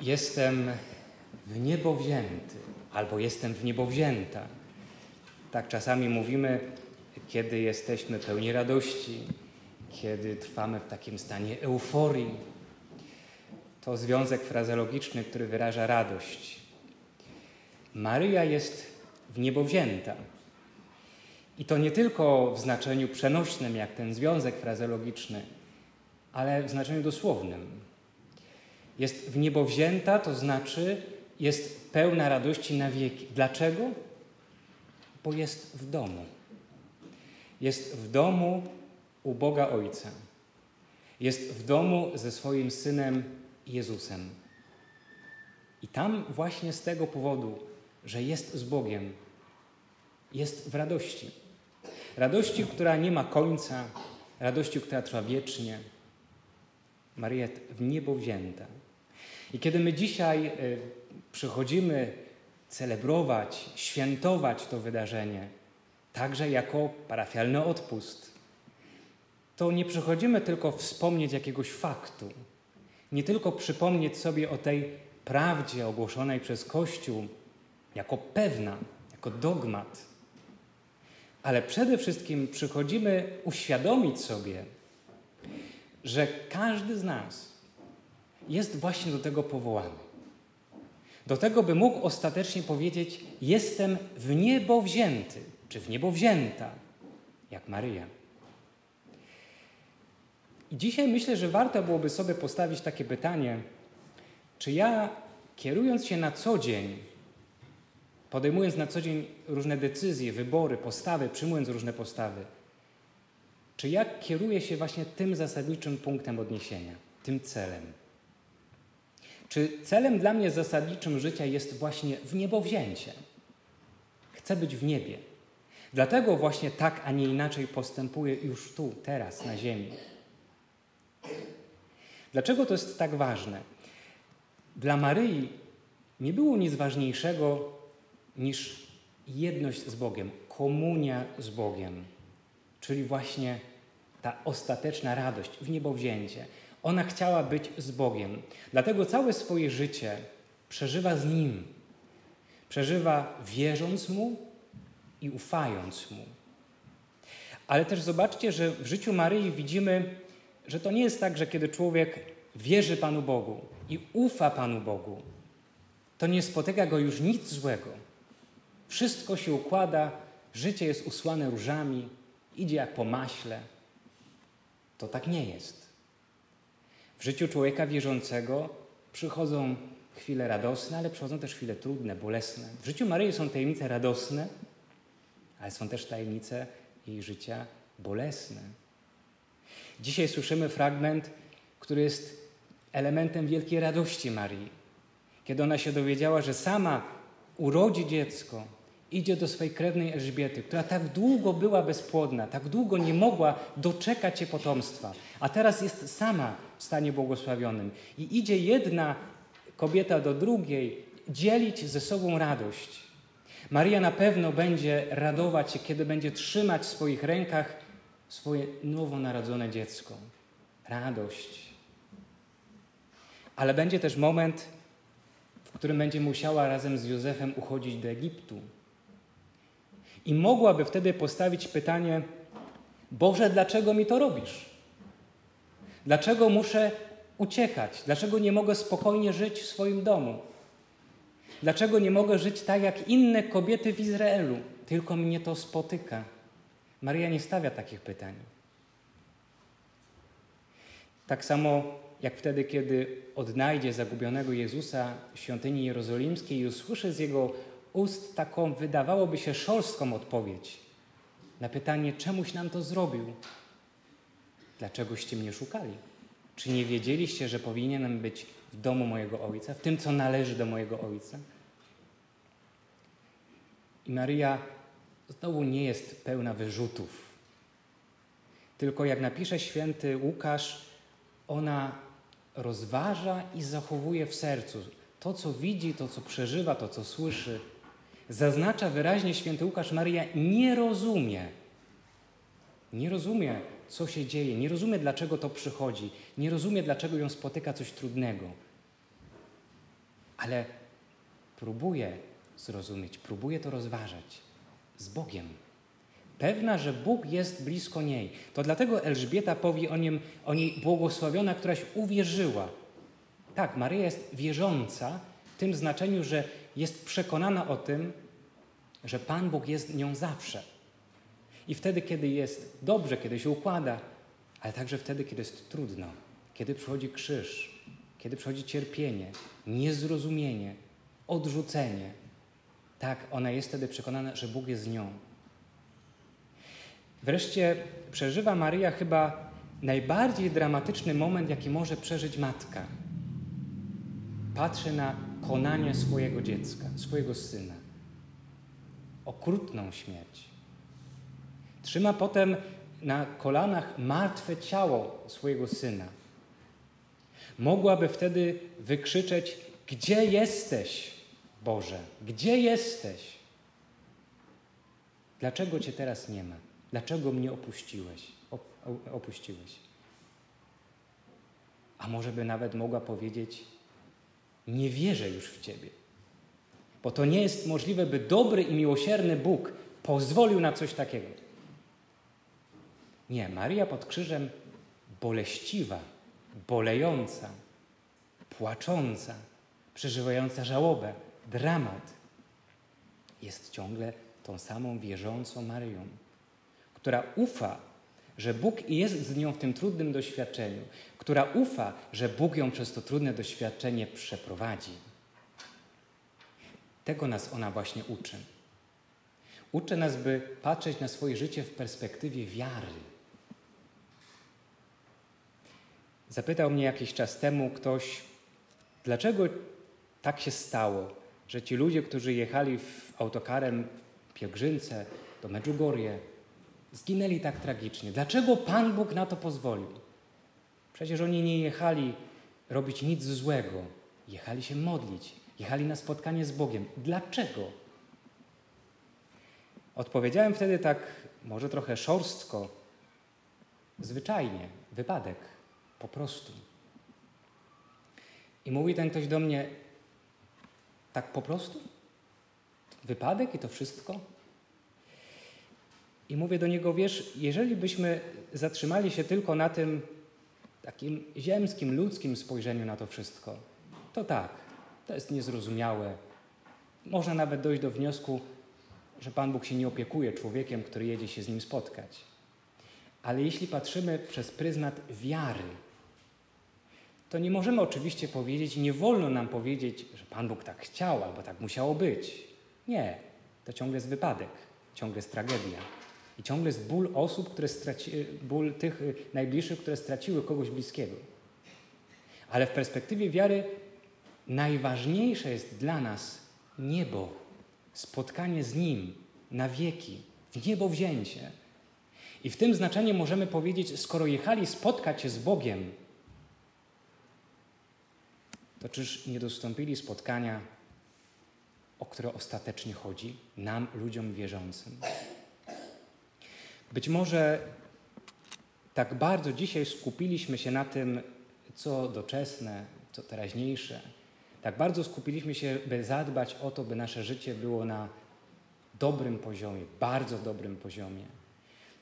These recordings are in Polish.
jestem w niebo wzięty albo jestem w niebo wzięta. Tak czasami mówimy, kiedy jesteśmy pełni radości, kiedy trwamy w takim stanie euforii. To związek frazeologiczny, który wyraża radość. Maryja jest w niebo wzięta. I to nie tylko w znaczeniu przenośnym, jak ten związek frazeologiczny, ale w znaczeniu dosłownym. Jest w niebo wzięta, to znaczy jest pełna radości na wieki. Dlaczego? Bo jest w domu. Jest w domu u Boga Ojca. Jest w domu ze swoim synem Jezusem. I tam właśnie z tego powodu, że jest z Bogiem, jest w radości. Radości, która nie ma końca, radości, która trwa wiecznie. Maria w niebo wzięta. I kiedy my dzisiaj y, przychodzimy celebrować, świętować to wydarzenie, także jako parafialny odpust, to nie przychodzimy tylko wspomnieć jakiegoś faktu, nie tylko przypomnieć sobie o tej prawdzie ogłoszonej przez Kościół jako pewna, jako dogmat, ale przede wszystkim przychodzimy uświadomić sobie, że każdy z nas jest właśnie do tego powołany. Do tego, by mógł ostatecznie powiedzieć: Jestem w niebo wzięty, czy w niebo wzięta, jak Maryja. I dzisiaj myślę, że warto byłoby sobie postawić takie pytanie: czy ja, kierując się na co dzień, podejmując na co dzień różne decyzje, wybory, postawy, przyjmując różne postawy, czy ja kieruję się właśnie tym zasadniczym punktem odniesienia, tym celem? Czy celem dla mnie zasadniczym życia jest właśnie w niebo wzięcie? Chcę być w niebie. Dlatego właśnie tak, a nie inaczej postępuję już tu, teraz, na ziemi. Dlaczego to jest tak ważne? Dla Maryi nie było nic ważniejszego niż jedność z Bogiem, komunia z Bogiem, czyli właśnie ta ostateczna radość w niebowzięcie. Ona chciała być z Bogiem. Dlatego całe swoje życie przeżywa z Nim. Przeżywa wierząc Mu i ufając Mu. Ale też zobaczcie, że w życiu Maryi widzimy, że to nie jest tak, że kiedy człowiek wierzy Panu Bogu i ufa Panu Bogu, to nie spotyka go już nic złego. Wszystko się układa, życie jest usłane różami, idzie jak po maśle. To tak nie jest. W życiu człowieka wierzącego przychodzą chwile radosne, ale przychodzą też chwile trudne, bolesne. W życiu Maryi są tajemnice radosne, ale są też tajemnice jej życia bolesne. Dzisiaj słyszymy fragment, który jest elementem wielkiej radości Marii. Kiedy ona się dowiedziała, że sama urodzi dziecko, idzie do swojej krewnej Elżbiety, która tak długo była bezpłodna, tak długo nie mogła doczekać się potomstwa, a teraz jest sama w stanie błogosławionym. I idzie jedna kobieta do drugiej dzielić ze sobą radość. Maria na pewno będzie radować się, kiedy będzie trzymać w swoich rękach swoje nowonarodzone dziecko. Radość. Ale będzie też moment, w którym będzie musiała razem z Józefem uchodzić do Egiptu. I mogłaby wtedy postawić pytanie: Boże, dlaczego mi to robisz? Dlaczego muszę uciekać? Dlaczego nie mogę spokojnie żyć w swoim domu? Dlaczego nie mogę żyć tak jak inne kobiety w Izraelu? Tylko mnie to spotyka. Maria nie stawia takich pytań. Tak samo jak wtedy, kiedy odnajdzie zagubionego Jezusa w świątyni jerozolimskiej i usłyszy z jego ust taką, wydawałoby się, szorstką odpowiedź na pytanie, czemuś nam to zrobił? Dlaczegoście mnie szukali? Czy nie wiedzieliście, że powinienem być w domu mojego ojca, w tym, co należy do mojego ojca? I Maria znowu nie jest pełna wyrzutów. Tylko jak napisze święty Łukasz, ona rozważa i zachowuje w sercu to, co widzi, to, co przeżywa, to, co słyszy. Zaznacza wyraźnie święty Łukasz, Maria nie rozumie. Nie rozumie, co się dzieje, nie rozumie, dlaczego to przychodzi, nie rozumie, dlaczego ją spotyka coś trudnego. ale próbuje zrozumieć, próbuje to rozważać z Bogiem. Pewna, że Bóg jest blisko niej. To dlatego Elżbieta powie o, nim, o niej błogosławiona, któraś uwierzyła. Tak, Maryja jest wierząca w tym znaczeniu, że jest przekonana o tym, że Pan Bóg jest nią zawsze. I wtedy, kiedy jest dobrze, kiedy się układa, ale także wtedy, kiedy jest trudno, kiedy przychodzi krzyż, kiedy przychodzi cierpienie, niezrozumienie, odrzucenie. Tak, ona jest wtedy przekonana, że Bóg jest z nią. Wreszcie przeżywa Maryja chyba najbardziej dramatyczny moment, jaki może przeżyć matka. Patrzy na konanie swojego dziecka, swojego syna. Okrutną śmierć. Trzyma potem na kolanach martwe ciało swojego syna. Mogłaby wtedy wykrzyczeć: Gdzie jesteś, Boże? Gdzie jesteś? Dlaczego Cię teraz nie ma? Dlaczego mnie opuściłeś? opuściłeś? A może by nawet mogła powiedzieć: Nie wierzę już w Ciebie. Bo to nie jest możliwe, by dobry i miłosierny Bóg pozwolił na coś takiego. Nie, Maria pod krzyżem boleściwa, bolejąca, płacząca, przeżywająca żałobę, dramat, jest ciągle tą samą wierzącą Maryją, która ufa, że Bóg jest z nią w tym trudnym doświadczeniu, która ufa, że Bóg ją przez to trudne doświadczenie przeprowadzi. Tego nas ona właśnie uczy. Uczy nas, by patrzeć na swoje życie w perspektywie wiary. Zapytał mnie jakiś czas temu ktoś, dlaczego tak się stało, że ci ludzie, którzy jechali w autokarem w pielgrzymce do Medjugorje, zginęli tak tragicznie. Dlaczego Pan Bóg na to pozwolił? Przecież oni nie jechali robić nic złego, jechali się modlić, jechali na spotkanie z Bogiem. Dlaczego? Odpowiedziałem wtedy tak, może trochę szorstko, zwyczajnie, wypadek. Po prostu. I mówi ten ktoś do mnie, tak po prostu? Wypadek i to wszystko? I mówię do niego, wiesz, jeżeli byśmy zatrzymali się tylko na tym takim ziemskim, ludzkim spojrzeniu na to wszystko, to tak, to jest niezrozumiałe. Można nawet dojść do wniosku, że Pan Bóg się nie opiekuje człowiekiem, który jedzie się z nim spotkać. Ale jeśli patrzymy przez pryzmat wiary, to nie możemy oczywiście powiedzieć, nie wolno nam powiedzieć, że Pan Bóg tak chciał albo tak musiało być. Nie, to ciągle jest wypadek, ciągle jest tragedia. I ciągle jest ból osób, które straci, ból tych y, najbliższych, które straciły kogoś bliskiego. Ale w perspektywie wiary najważniejsze jest dla nas niebo, spotkanie z Nim na wieki, w niebo wzięcie. I w tym znaczeniu możemy powiedzieć, skoro jechali spotkać się z Bogiem, to czyż nie dostąpili spotkania, o które ostatecznie chodzi nam, ludziom wierzącym? Być może tak bardzo dzisiaj skupiliśmy się na tym, co doczesne, co teraźniejsze. Tak bardzo skupiliśmy się, by zadbać o to, by nasze życie było na dobrym poziomie, bardzo dobrym poziomie.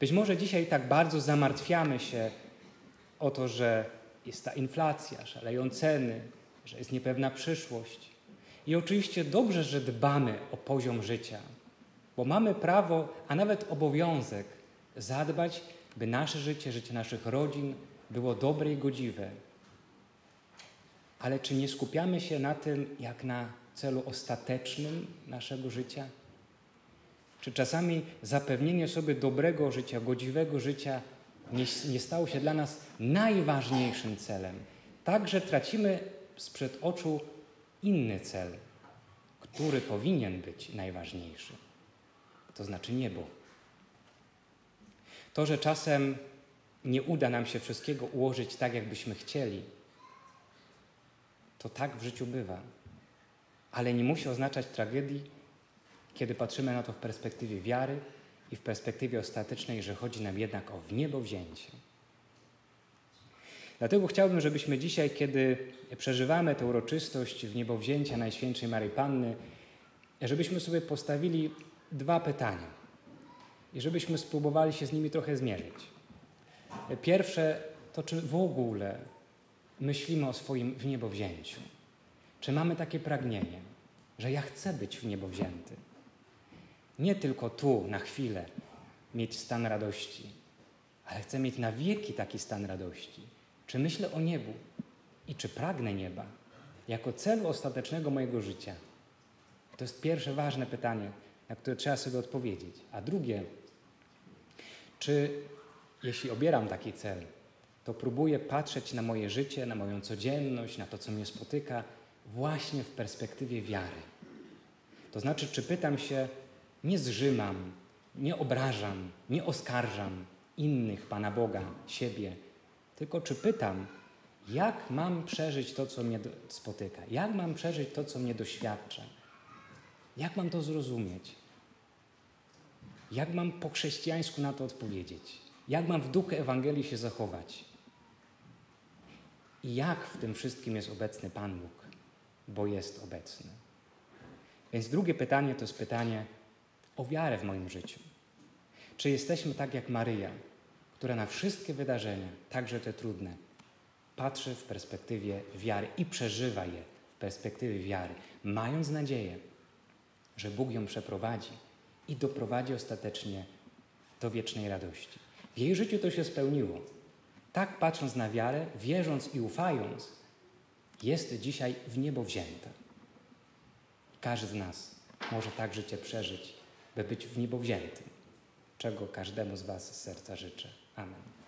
Być może dzisiaj tak bardzo zamartwiamy się o to, że jest ta inflacja, szaleją ceny, że jest niepewna przyszłość. I oczywiście dobrze, że dbamy o poziom życia, bo mamy prawo, a nawet obowiązek zadbać, by nasze życie, życie naszych rodzin było dobre i godziwe. Ale czy nie skupiamy się na tym, jak na celu ostatecznym naszego życia? Czy czasami zapewnienie sobie dobrego życia, godziwego życia nie, nie stało się dla nas najważniejszym celem? Także tracimy sprzed oczu inny cel, który powinien być najważniejszy. To znaczy niebo. To, że czasem nie uda nam się wszystkiego ułożyć tak, jakbyśmy chcieli, to tak w życiu bywa. Ale nie musi oznaczać tragedii, kiedy patrzymy na to w perspektywie wiary i w perspektywie ostatecznej, że chodzi nam jednak o w niebo wzięcie. Dlatego chciałbym, żebyśmy dzisiaj, kiedy przeżywamy tę uroczystość w niebowzięcia Najświętszej Maryi Panny, żebyśmy sobie postawili dwa pytania i żebyśmy spróbowali się z nimi trochę zmierzyć. Pierwsze to, czy w ogóle myślimy o swoim wniebowzięciu? Czy mamy takie pragnienie, że ja chcę być w niebo wzięty? Nie tylko tu, na chwilę, mieć stan radości, ale chcę mieć na wieki taki stan radości. Czy myślę o niebu i czy pragnę nieba jako celu ostatecznego mojego życia? To jest pierwsze ważne pytanie, na które trzeba sobie odpowiedzieć. A drugie, czy jeśli obieram taki cel, to próbuję patrzeć na moje życie, na moją codzienność, na to, co mnie spotyka, właśnie w perspektywie wiary. To znaczy, czy pytam się, nie zrzymam, nie obrażam, nie oskarżam innych, Pana Boga, siebie, tylko czy pytam, jak mam przeżyć to, co mnie spotyka, jak mam przeżyć to, co mnie doświadcza, jak mam to zrozumieć, jak mam po chrześcijańsku na to odpowiedzieć, jak mam w duchu Ewangelii się zachować i jak w tym wszystkim jest obecny Pan Bóg, bo jest obecny. Więc drugie pytanie to jest pytanie o wiarę w moim życiu. Czy jesteśmy tak jak Maryja, która na wszystkie wydarzenia, także te trudne, patrzy w perspektywie wiary i przeżywa je w perspektywie wiary, mając nadzieję, że Bóg ją przeprowadzi i doprowadzi ostatecznie do wiecznej radości. W jej życiu to się spełniło. Tak patrząc na wiarę, wierząc i ufając, jest dzisiaj w niebo wzięta. Każdy z nas może tak życie przeżyć, by być w niebo wziętym, czego każdemu z Was z serca życzę. Amen.